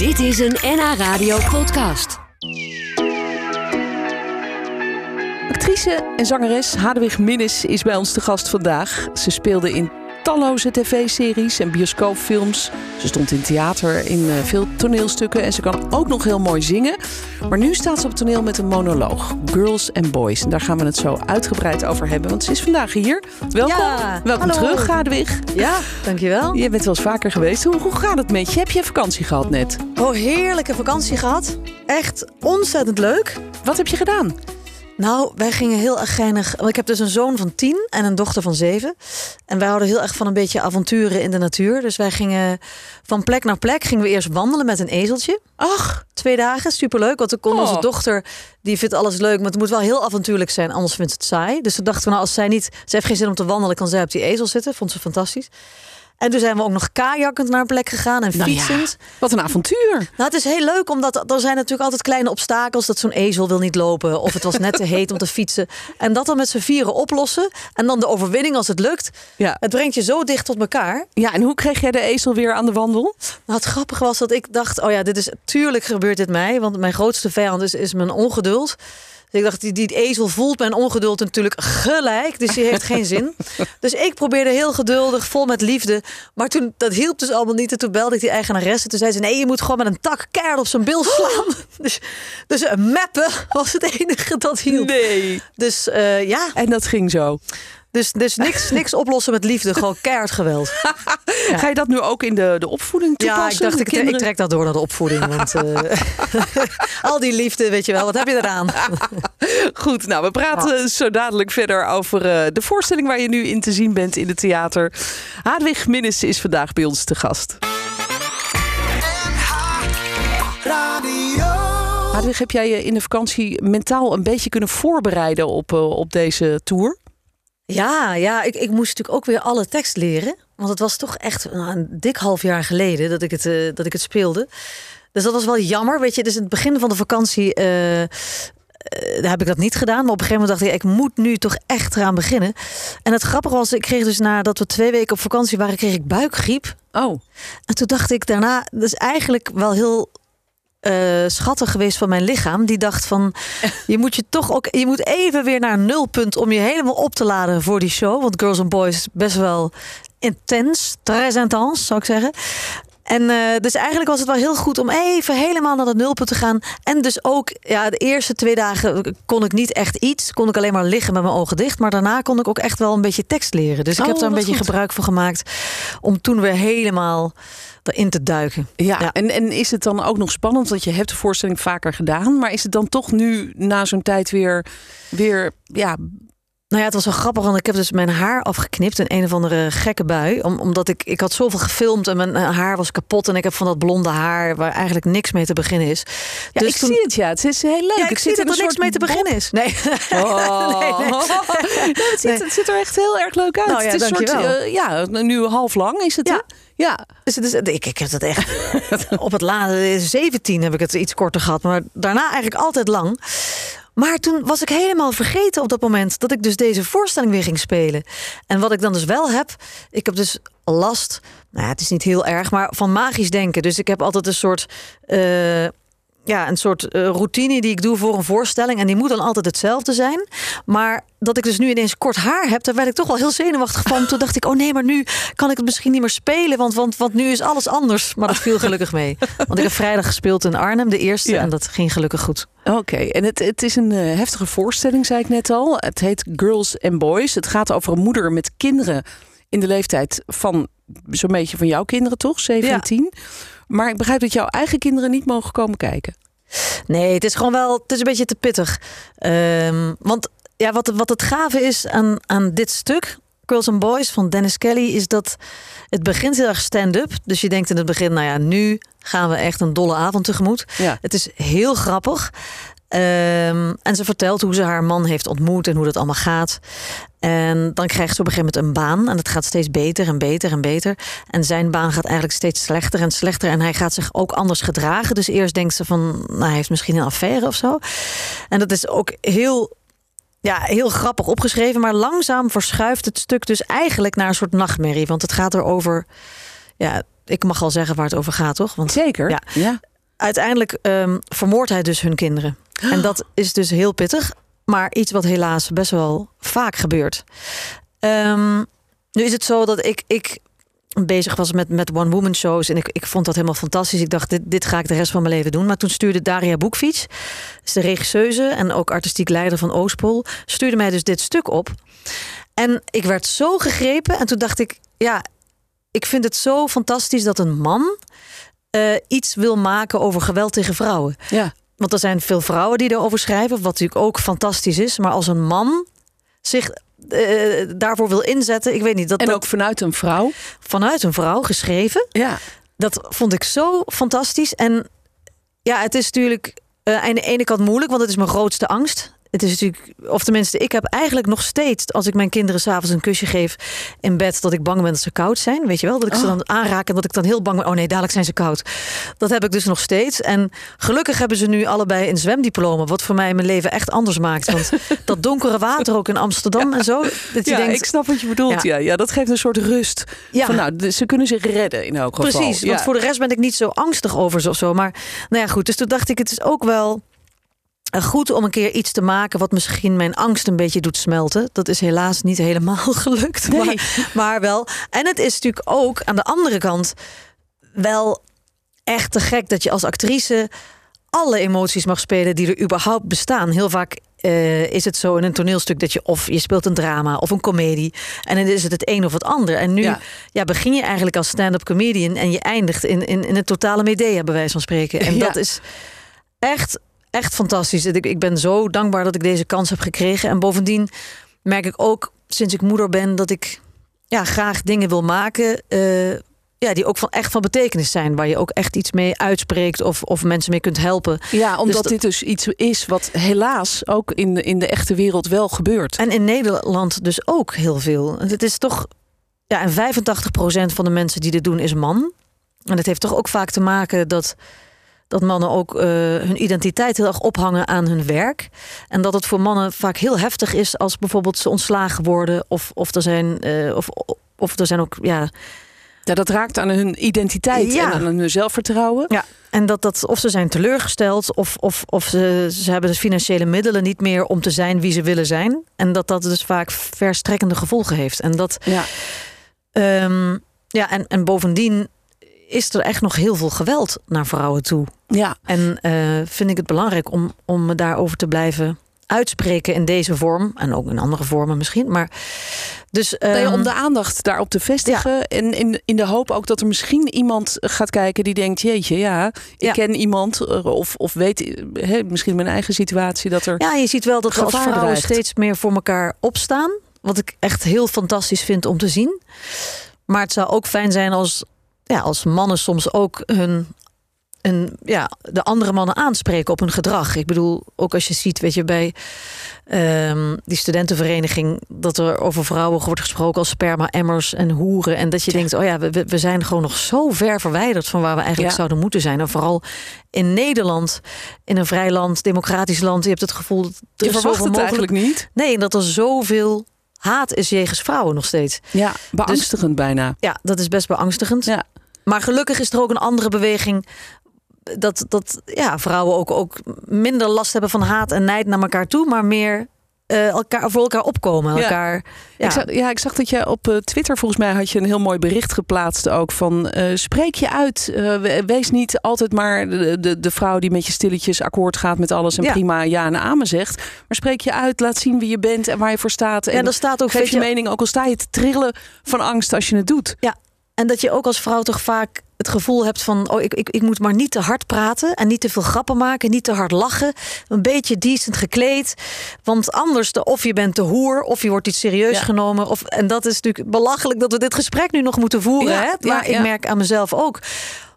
Dit is een NH Radio podcast. Actrice en zangeres Hadewig Minnis is bij ons te gast vandaag. Ze speelde in talloze tv-series en bioscoopfilms. Ze stond in theater in uh, veel toneelstukken en ze kan ook nog heel mooi zingen. Maar nu staat ze op toneel met een monoloog, Girls and Boys. En daar gaan we het zo uitgebreid over hebben, want ze is vandaag hier. Welkom, Ja, welkom hallo. terug Hadewig. Ja, dankjewel. Je bent wel eens vaker geweest. Hoe, hoe gaat het met je? Heb je vakantie gehad net? Oh, heerlijke vakantie gehad. Echt ontzettend leuk. Wat heb je gedaan? Nou, wij gingen heel erg geinig. Ik heb dus een zoon van tien en een dochter van zeven. En wij houden heel erg van een beetje avonturen in de natuur. Dus wij gingen van plek naar plek. Gingen we eerst wandelen met een ezeltje. Ach, Twee dagen, superleuk. Want toen kon Oh. onze dochter, die vindt alles leuk. Maar het moet wel heel avontuurlijk zijn, anders vindt ze het saai. Dus toen dachten we, nou, als zij niet... Ze heeft geen zin om te wandelen, kan zij op die ezel zitten. Vond ze fantastisch. En toen zijn we ook nog kajakkend naar een plek gegaan en nou ja, fietsend. wat een avontuur. Nou, het is heel leuk, omdat er zijn natuurlijk altijd kleine obstakels. Dat zo'n ezel wil niet lopen. Of het was net te heet om te fietsen. En dat dan met z'n vieren oplossen. En dan de overwinning als het lukt. Ja. Het brengt je zo dicht tot elkaar. ja, en hoe kreeg jij de ezel weer aan de wandel? Nou, het grappige was dat ik dacht, oh ja, dit is tuurlijk gebeurt dit mij. Want mijn grootste vijand is, is mijn ongeduld. Dus ik dacht, die, die ezel voelt mijn ongeduld natuurlijk gelijk. Dus die heeft geen zin. Dus ik probeerde heel geduldig, vol met liefde. Maar toen, dat hielp dus allemaal niet. En toen belde ik die eigenaresse. Toen zei ze, nee, je moet gewoon met een tak keihard op zijn bil slaan. Dus, dus een meppen was het enige dat hielp. Nee. Dus eh, ja, En dat ging zo. Dus, dus niks, niks oplossen met liefde. Gewoon keihard geweld. Ga je dat nu ook in de, de opvoeding toepassen? Ja, ik dacht, ik, trek dat door naar de opvoeding. Want eh, al die liefde, weet je wel, wat heb je eraan? Goed, nou, we praten zo dadelijk verder over eh, de voorstelling waar je nu in te zien bent in het theater. Hadwig Minnis is vandaag bij ons te gast. Hadwig, heb jij je in de vakantie mentaal een beetje kunnen voorbereiden op, eh, op deze tour? Ja, ja ik, ik moest natuurlijk ook weer alle tekst leren. Want het was toch echt nou, een dik half jaar geleden dat ik het, eh, dat ik het speelde. Dus dat was wel jammer. Weet je, dus in het begin van de vakantie daar heb ik dat niet gedaan. Maar op een gegeven moment dacht ik, ik moet nu toch echt eraan beginnen. En het grappige was, ik kreeg dus nadat we twee weken op vakantie waren, kreeg ik buikgriep. Oh, En toen dacht ik daarna, dat is eigenlijk wel heel eh, schattig geweest van mijn lichaam. Die dacht van, je moet je toch ook, je moet even weer naar nulpunt om je helemaal op te laden voor die show. Want Girls and Boys is best wel intens, très intense zou ik zeggen. En eh, dus eigenlijk was het wel heel goed om even helemaal naar dat nulpunt te gaan. En dus ook, ja, de eerste twee dagen kon ik niet echt iets. Kon ik alleen maar liggen met mijn ogen dicht. Maar daarna kon ik ook echt wel een beetje tekst leren. Dus ik Oh, heb daar een beetje goed. gebruik van gemaakt. Om toen weer helemaal erin te duiken. ja. Ja. En, en is het dan ook nog spannend? Want je hebt de voorstelling vaker gedaan. Maar is het dan toch nu na zo'n tijd weer, weer ja, Nou ja, het was wel grappig, want ik heb dus mijn haar afgeknipt in een of andere gekke bui. Om, omdat ik, ik had zoveel gefilmd en mijn eh, haar was kapot. En ik heb van dat blonde haar waar eigenlijk niks mee te beginnen is. ja Dus ik toen- zie het ja. Het is heel leuk. Ja, ik, zie dat er niks mee te beginnen is. Nee. Oh. Nee, nee. Het, ziet, het ziet er echt heel erg leuk uit. Nou ja, het is een soort, eh, ja, nu half lang is het. Ja. hè? ja. Dus, dus, ik, ik heb dat echt. op het laatste 17 heb ik het iets korter gehad, maar daarna eigenlijk altijd lang. Maar toen was ik helemaal vergeten op dat moment dat ik dus deze voorstelling weer ging spelen. En wat ik dan dus wel heb, ik heb dus last, nou ja, het is niet heel erg, maar van magisch denken. Dus ik heb altijd een soort, eh, ja, een soort eh, routine die ik doe voor een voorstelling. En die moet dan altijd hetzelfde zijn. Maar dat ik dus nu ineens kort haar heb, daar werd ik toch wel heel zenuwachtig van. Toen dacht ik, oh nee, maar nu kan ik het misschien niet meer spelen. Want, want, want nu is alles anders. Maar dat viel gelukkig mee. Want ik heb vrijdag gespeeld in Arnhem, de eerste. Ja. En dat ging gelukkig goed. Oké, en het, het is een eh, heftige voorstelling, zei ik net al. Het heet Girls and Boys. Het gaat over een moeder met kinderen in de leeftijd van zo'n beetje van jouw kinderen, toch? 17. Maar ik begrijp dat jouw eigen kinderen niet mogen komen kijken. Nee, het is gewoon wel, het is een beetje te pittig. Ehm, want ja, wat, wat het gave is aan, aan dit stuk, Girls and Boys van Dennis Kelly, is dat het begint heel erg stand-up. Dus je denkt in het begin, nou ja, nu gaan we echt een dolle avond tegemoet. Ja. Het is heel grappig. Ehm, en ze vertelt hoe ze haar man heeft ontmoet en hoe dat allemaal gaat. En dan krijgt ze op een gegeven moment een baan. En het gaat steeds beter en beter en beter. En zijn baan gaat eigenlijk steeds slechter en slechter. En hij gaat zich ook anders gedragen. Dus eerst denkt ze van, nou, hij heeft misschien een affaire of zo. En dat is ook heel, ja, heel grappig opgeschreven. Maar langzaam verschuift het stuk dus eigenlijk naar een soort nachtmerrie. Want het gaat erover, ja, ik mag al zeggen waar het over gaat, toch? Want Zeker. Ja. ja. uiteindelijk um, vermoordt hij dus hun kinderen. En dat is dus heel pittig. Maar iets wat helaas best wel vaak gebeurt. Um, nu is het zo dat ik, ik bezig was met, met one-woman shows. En ik, ik vond dat helemaal fantastisch. Ik dacht, dit, dit ga ik de rest van mijn leven doen. Maar toen stuurde Daria Boekfiets, is de regisseuse en ook artistiek leider van Oostpol, stuurde mij dus dit stuk op. En ik werd zo gegrepen. En toen dacht ik, ja, ik vind het zo fantastisch dat een man uh, iets wil maken over geweld tegen vrouwen. Ja. Want er zijn veel vrouwen die erover schrijven, wat natuurlijk ook fantastisch is. Maar als een man zich uh, daarvoor wil inzetten, ik weet niet. Dat, en ook vanuit een vrouw? Vanuit een vrouw geschreven. Ja. Dat vond ik zo fantastisch. En ja, het is natuurlijk uh, aan de ene kant moeilijk, want het is mijn grootste angst het is natuurlijk, of tenminste, ik heb eigenlijk nog steeds, als ik mijn kinderen s'avonds een kusje geef in bed, dat ik bang ben dat ze koud zijn. Weet je wel, dat ik ze oh. dan aanraak en dat ik dan heel bang ben. Oh nee, dadelijk zijn ze koud. Dat heb ik dus nog steeds. En gelukkig hebben ze nu allebei een zwemdiploma, wat voor mij mijn leven echt anders maakt. Want dat donkere water ook in Amsterdam en zo. Dat je ja, denkt, ik snap wat je bedoelt. Ja. ja. dat geeft een soort rust. Ja. Van, nou, ze kunnen zich redden in elk geval. Precies, want voor de rest ben ik niet zo angstig over of zo. Maar nou ja, goed. Dus toen dacht ik, het is ook wel goed om een keer iets te maken wat misschien mijn angst een beetje doet smelten. Dat is helaas niet helemaal gelukt, maar, maar, wel. En het is natuurlijk ook aan de andere kant wel echt te gek dat je als actrice alle emoties mag spelen die er überhaupt bestaan. Heel vaak uh, is het zo in een toneelstuk dat je of je speelt een drama of een komedie en dan is het het een of het ander. En nu ja. begin je eigenlijk als stand-up comedian en je eindigt in, in, in een totale medea, bij wijze van spreken. En dat is echt echt fantastisch. Ik, ik ben zo dankbaar dat ik deze kans heb gekregen. En bovendien merk ik ook sinds ik moeder ben dat ik ja, graag dingen wil maken. Uh, ja, die ook van echt van betekenis zijn. Waar je ook echt iets mee uitspreekt of, of mensen mee kunt helpen. Ja, omdat dus dit dus iets is wat helaas ook in de, in de echte wereld wel gebeurt. En in Nederland dus ook heel veel. Het is toch. Ja, en 85% van de mensen die dit doen is man. En dat heeft toch ook vaak te maken dat dat mannen ook uh, hun identiteit heel erg ophangen aan hun werk. En dat het voor mannen vaak heel heftig is als bijvoorbeeld ze ontslagen worden. Of, of, er, zijn, uh, of, of er zijn ook. Ja, ja, dat raakt aan hun identiteit ja. en aan hun zelfvertrouwen. Ja, en dat, dat of ze zijn teleurgesteld of, of, of ze, ze hebben de financiële middelen niet meer om te zijn wie ze willen zijn. En dat dat dus vaak verstrekkende gevolgen heeft. En dat. Ja, um, ja en, en bovendien is er echt nog heel veel geweld naar vrouwen toe. Ja. En uh, vind ik het belangrijk om, om me daarover te blijven uitspreken in deze vorm. En ook in andere vormen misschien. Maar dus, um, om de aandacht daarop te vestigen. Ja. En in, in de hoop ook dat er misschien iemand gaat kijken die denkt: Jeetje, ja, ik ja. ken iemand. Eh, of, of weet he, misschien mijn eigen situatie dat er. Ja, je ziet wel dat als vrouwen steeds meer voor elkaar opstaan. Wat ik echt heel fantastisch vind om te zien. Maar het zou ook fijn zijn als ja, als mannen soms ook hun en ja, de andere mannen aanspreken op hun gedrag. Ik bedoel, ook als je ziet, weet je, bij um, die studentenvereniging, dat er over vrouwen wordt gesproken als sperma-emmers en hoeren. En dat je denkt, oh ja, we, we zijn gewoon nog zo ver verwijderd van waar we eigenlijk zouden moeten zijn. En vooral in Nederland, in een vrij land, democratisch land, je hebt het gevoel dat er je verwacht het eigenlijk niet. Nee, dat er zoveel haat is jegens vrouwen nog steeds. Ja, beangstigend dus, bijna. Ja, dat is best beangstigend. Ja. Maar gelukkig is er ook een andere beweging. Dat, dat ja, vrouwen ook, ook minder last hebben van haat en nijd naar elkaar toe, maar meer uh, elkaar, voor elkaar opkomen. Ja. Elkaar, ja. Ik, zag, ja, ik zag dat je op uh, Twitter, volgens mij had je een heel mooi bericht geplaatst ook van uh, spreek je uit. wees niet altijd maar de, de, de, vrouw die met je stilletjes akkoord gaat met alles en ja. prima ja en amen zegt. Maar spreek je uit, laat zien wie je bent en waar je voor staat. En ja, er staat ook geef je, je mening, ook al sta je te trillen van angst als je het doet. Ja, en dat je ook als vrouw toch vaak het gevoel hebt van... oh, ik, ik, ik moet maar niet te hard praten en niet te veel grappen maken... niet te hard lachen, een beetje decent gekleed. Want anders, de, of je bent te hoer of je wordt iets serieus genomen. Of, en dat is natuurlijk belachelijk dat we dit gesprek nu nog moeten voeren. hè? Maar ik merk aan mezelf ook...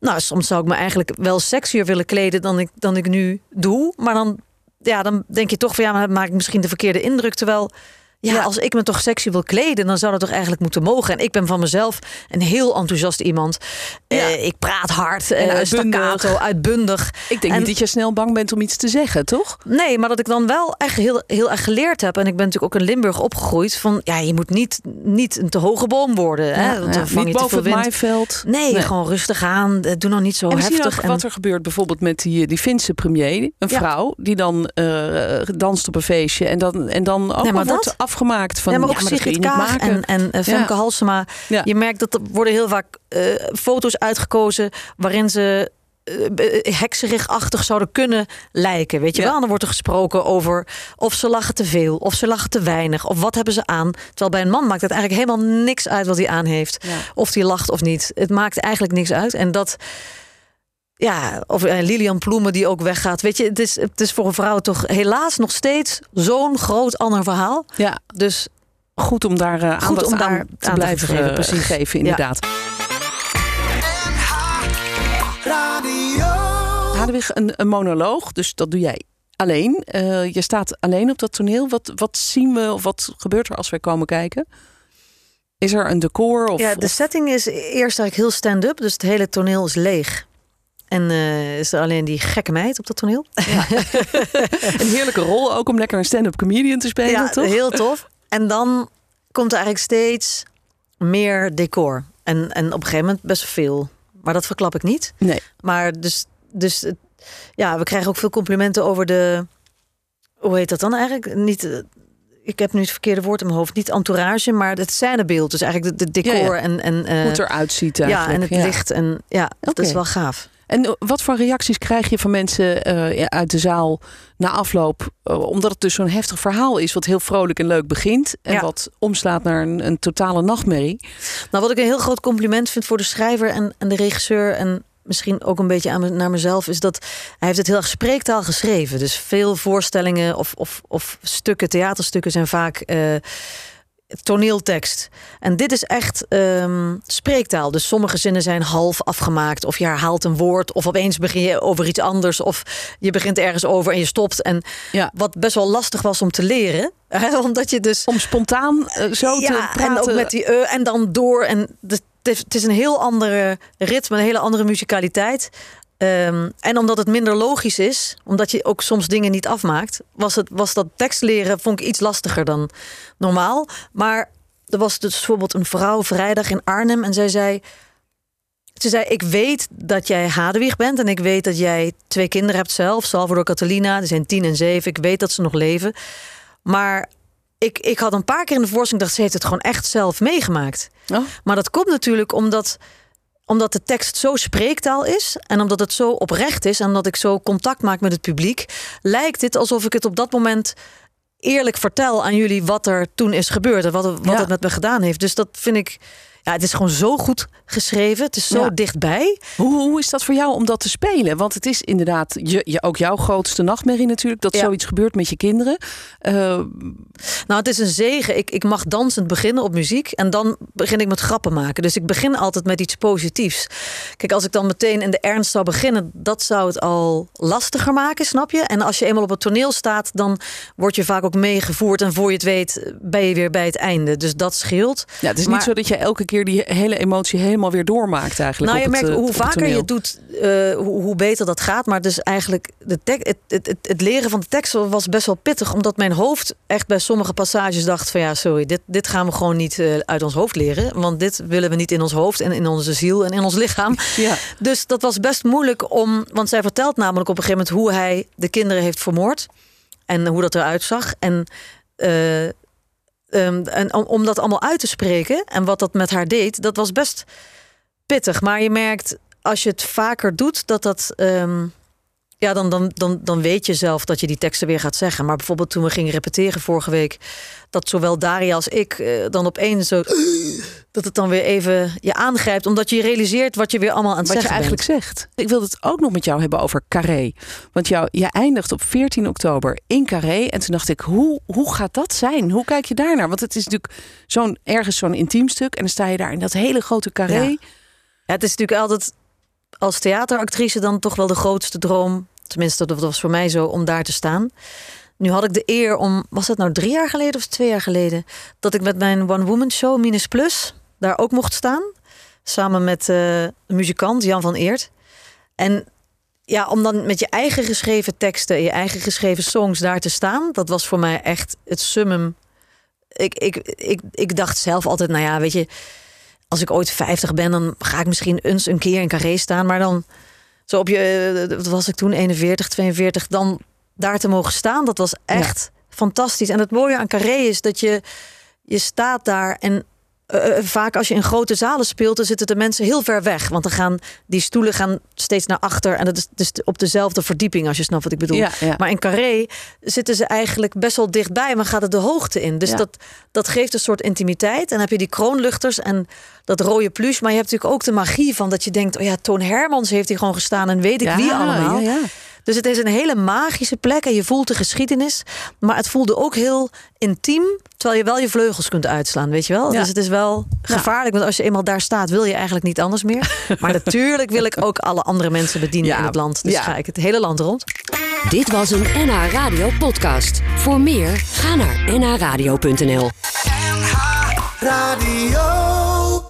Nou, soms zou ik me eigenlijk wel sexier willen kleden dan ik, dan ik nu doe. Maar dan, ja, dan denk je toch van ja, maar maak ik misschien de verkeerde indruk. Terwijl Ja, Ja. als ik me toch sexy wil kleden, dan zou dat toch eigenlijk moeten mogen. En ik ben van mezelf een heel enthousiast iemand. Ja. Eh, ik praat hard, en uitbundig. staccato, uitbundig. Ik denk En- niet dat je snel bang bent om iets te zeggen, toch? Nee, maar dat ik dan wel echt heel, heel erg geleerd heb. En ik ben natuurlijk ook in Limburg opgegroeid. Van ja, je moet niet, niet een te hoge boom worden. Hè, want dan vang je boven het maaiveld. Nee, gewoon rustig aan. Eh, Doe nou niet zo En heftig. en- wat er gebeurt bijvoorbeeld met die, die Finse premier. Een Ja. vrouw die dan danst op een feestje. En dan, en dan ook Nee, maar wordt afgemaakt van... ja, maar ook ja, Sigrid Kaag en, en eh, Femke Ja. Halsema. Ja. Je merkt dat er worden heel vaak eh, foto's uitgekozen waarin ze eh, hekserigachtig zouden kunnen lijken. Weet je Ja. wel? En dan wordt er gesproken over of ze lachen te veel, of ze lachen te weinig, of wat hebben ze aan. Terwijl bij een man maakt het eigenlijk helemaal niks uit wat hij aan heeft. Ja. Of hij lacht of niet. Het maakt eigenlijk niks uit. En dat. Ja, of eh, Lilian Ploemen die ook weggaat. Weet je, het is, het is voor een vrouw toch helaas nog steeds zo'n groot ander verhaal. Ja, Dus goed om daar eh, Goed om daar aan aan te te blijven geven, precies. geven, inderdaad. Hadewig, een, een monoloog, dus dat doe jij alleen. Eh, je staat alleen op dat toneel. Wat, wat zien we of wat gebeurt er als wij komen kijken? Is er een decor? Of, ja, de setting is eerst eigenlijk heel stand-up. Dus het hele toneel is leeg. En eh, is er alleen die gekke meid op dat toneel. een heerlijke rol ook om lekker een stand-up comedian te spelen, ja, toch? heel tof. En dan komt er eigenlijk steeds meer decor. En, en op een gegeven moment best veel. Maar dat verklap ik niet. Nee. Maar dus, dus ja, we krijgen ook veel complimenten over de. Hoe heet dat dan eigenlijk? Niet. eh, Ik heb nu het verkeerde woord in mijn hoofd. Niet entourage, maar het scènebeeld. Dus eigenlijk de, de decor Ja, ja. en. en eh, Hoe het eruit ziet ja, en het licht. En ja, dat Oké. is wel gaaf. En wat voor reacties krijg je van mensen eh, uit de zaal na afloop? Eh, omdat het dus zo'n heftig verhaal is, wat heel vrolijk en leuk begint. En Ja. wat omslaat naar een, een totale nachtmerrie. Nou, wat ik een heel groot compliment vind voor de schrijver en, en de regisseur. En misschien ook een beetje aan me, naar mezelf. Is dat hij heeft het heel erg spreektaal geschreven. Dus veel voorstellingen of, of, of stukken, theaterstukken zijn vaak. eh, toneeltekst. En dit is echt ehm, spreektaal. Dus sommige zinnen zijn half afgemaakt. Of je herhaalt een woord. Of opeens begin je over iets anders. Of je begint ergens over en je stopt. En Ja. wat best wel lastig was om te leren. hè, Omdat je dus Om spontaan eh, zo te ja, praten. en ook met die eh, en dan door. En de- het is een heel andere ritme, een hele andere musicaliteit. Ehm, en omdat het minder logisch is, omdat je ook soms dingen niet afmaakt, was, het, was dat tekst leren vond ik iets lastiger dan normaal. Maar er was dus bijvoorbeeld een vrouw vrijdag in Arnhem en zij zei. Ze zei: Ik weet dat jij Hadewig bent en ik weet dat jij twee kinderen hebt zelf, Salvador Catalina, die zijn tien en zeven. Ik weet dat ze nog leven. Maar ik, ik had een paar keer in de voorstelling dacht ze heeft het gewoon echt zelf meegemaakt. Oh. Maar dat komt natuurlijk omdat, omdat de tekst zo spreektaal is en omdat het zo oprecht is en omdat ik zo contact maak met het publiek, lijkt het alsof ik het op dat moment eerlijk vertel aan jullie wat er toen is gebeurd en wat, wat Ja. het met me gedaan heeft. Dus dat vind ik, ja, het is gewoon zo goed geschreven. Het is zo Ja. dichtbij. Hoe, hoe is dat voor jou om dat te spelen? Want het is inderdaad je, je, ook jouw grootste nachtmerrie natuurlijk. Dat Ja. zoiets gebeurt met je kinderen. Eh, Nou, het is een zegen. Ik, ik mag dansend beginnen op muziek en dan begin ik met grappen maken. Dus ik begin altijd met iets positiefs. Kijk, als ik dan meteen in de ernst zou beginnen, dat zou het al lastiger maken, snap je? En als je eenmaal op het toneel staat, dan word je vaak ook meegevoerd en voor je het weet ben je weer bij het einde. Dus dat scheelt. ja, het is Maar- niet zo dat je elke keer die hele emotie helemaal weer doormaakt eigenlijk. Nou, je het, merkt eh, hoe vaker je het doet, eh, hoe, hoe beter dat gaat. Maar dus eigenlijk de tek- het, het, het, leren van de tekst was best wel pittig. Omdat mijn hoofd echt bij sommige passages dacht van ja, sorry, dit, dit gaan we gewoon niet eh, uit ons hoofd leren. Want dit willen we niet in ons hoofd en in onze ziel en in ons lichaam. Ja. Dus dat was best moeilijk om. Want zij vertelt namelijk op een gegeven moment hoe hij de kinderen heeft vermoord. En hoe dat eruit zag. En, eh, ehm, en om, dat allemaal uit te spreken en wat dat met haar deed, dat was best pittig. Maar je merkt als je het vaker doet, dat dat. ehm, ja, dan, dan, dan, dan weet je zelf dat je die teksten weer gaat zeggen. Maar bijvoorbeeld toen we gingen repeteren vorige week, dat zowel Daria als ik eh, dan opeens zo. dat het dan weer even je aangrijpt, omdat je realiseert wat je weer allemaal aan het Wat je zeggen eigenlijk bent. zegt. Ik wil het ook nog met jou hebben over Carré. Want jou, je eindigt op 14 oktober in Carré. En toen dacht ik, hoe, hoe gaat dat zijn? Hoe kijk je daarnaar? Want het is natuurlijk zo'n ergens zo'n intiem stuk. En dan sta je daar in dat hele grote Carré. Ja. Ja, het is natuurlijk altijd als theateractrice dan toch wel de grootste droom. Tenminste, dat was voor mij zo om daar te staan. Nu had ik de eer om, was dat nou drie jaar geleden of twee jaar geleden, dat ik met mijn One Woman Show Minus Plus daar ook mocht staan. Samen met uh, muzikant, Jan van Eert. En ja, om dan met je eigen geschreven teksten, je eigen geschreven songs daar te staan, dat was voor mij echt het summum. Ik, ik, ik, ik dacht zelf altijd, nou ja, weet je, als ik ooit 50 ben, dan ga ik misschien eens een keer in Carré staan. Maar dan, zo op je, wat was ik toen, 41, 42, dan daar te mogen staan, dat was echt fantastisch. En het mooie aan Carré is dat je, je staat daar en uh, vaak als je in grote zalen speelt, dan zitten de mensen heel ver weg. Want dan gaan die stoelen gaan steeds naar achter. En dat is dus op dezelfde verdieping, als je snapt wat ik bedoel. Maar in Carré zitten ze eigenlijk best wel dichtbij, maar gaat het de hoogte in. Dus dat, dat geeft een soort intimiteit. En dan heb je die kroonluchters en dat rode pluche. Maar je hebt natuurlijk ook de magie van dat je denkt: oh ja, Toon Hermans heeft hier gewoon gestaan en weet ik wie allemaal. Dus het is een hele magische plek en je voelt de geschiedenis. Maar het voelde ook heel intiem, terwijl je wel je vleugels kunt uitslaan, weet je wel? Dus het is wel gevaarlijk, want als je eenmaal daar staat, wil je eigenlijk niet anders meer. Maar natuurlijk wil ik ook alle andere mensen bedienen in het land. Dus ga ik het hele land rond. Dit was een NH Radio podcast. Voor meer, ga naar nhradio.nl NH Radio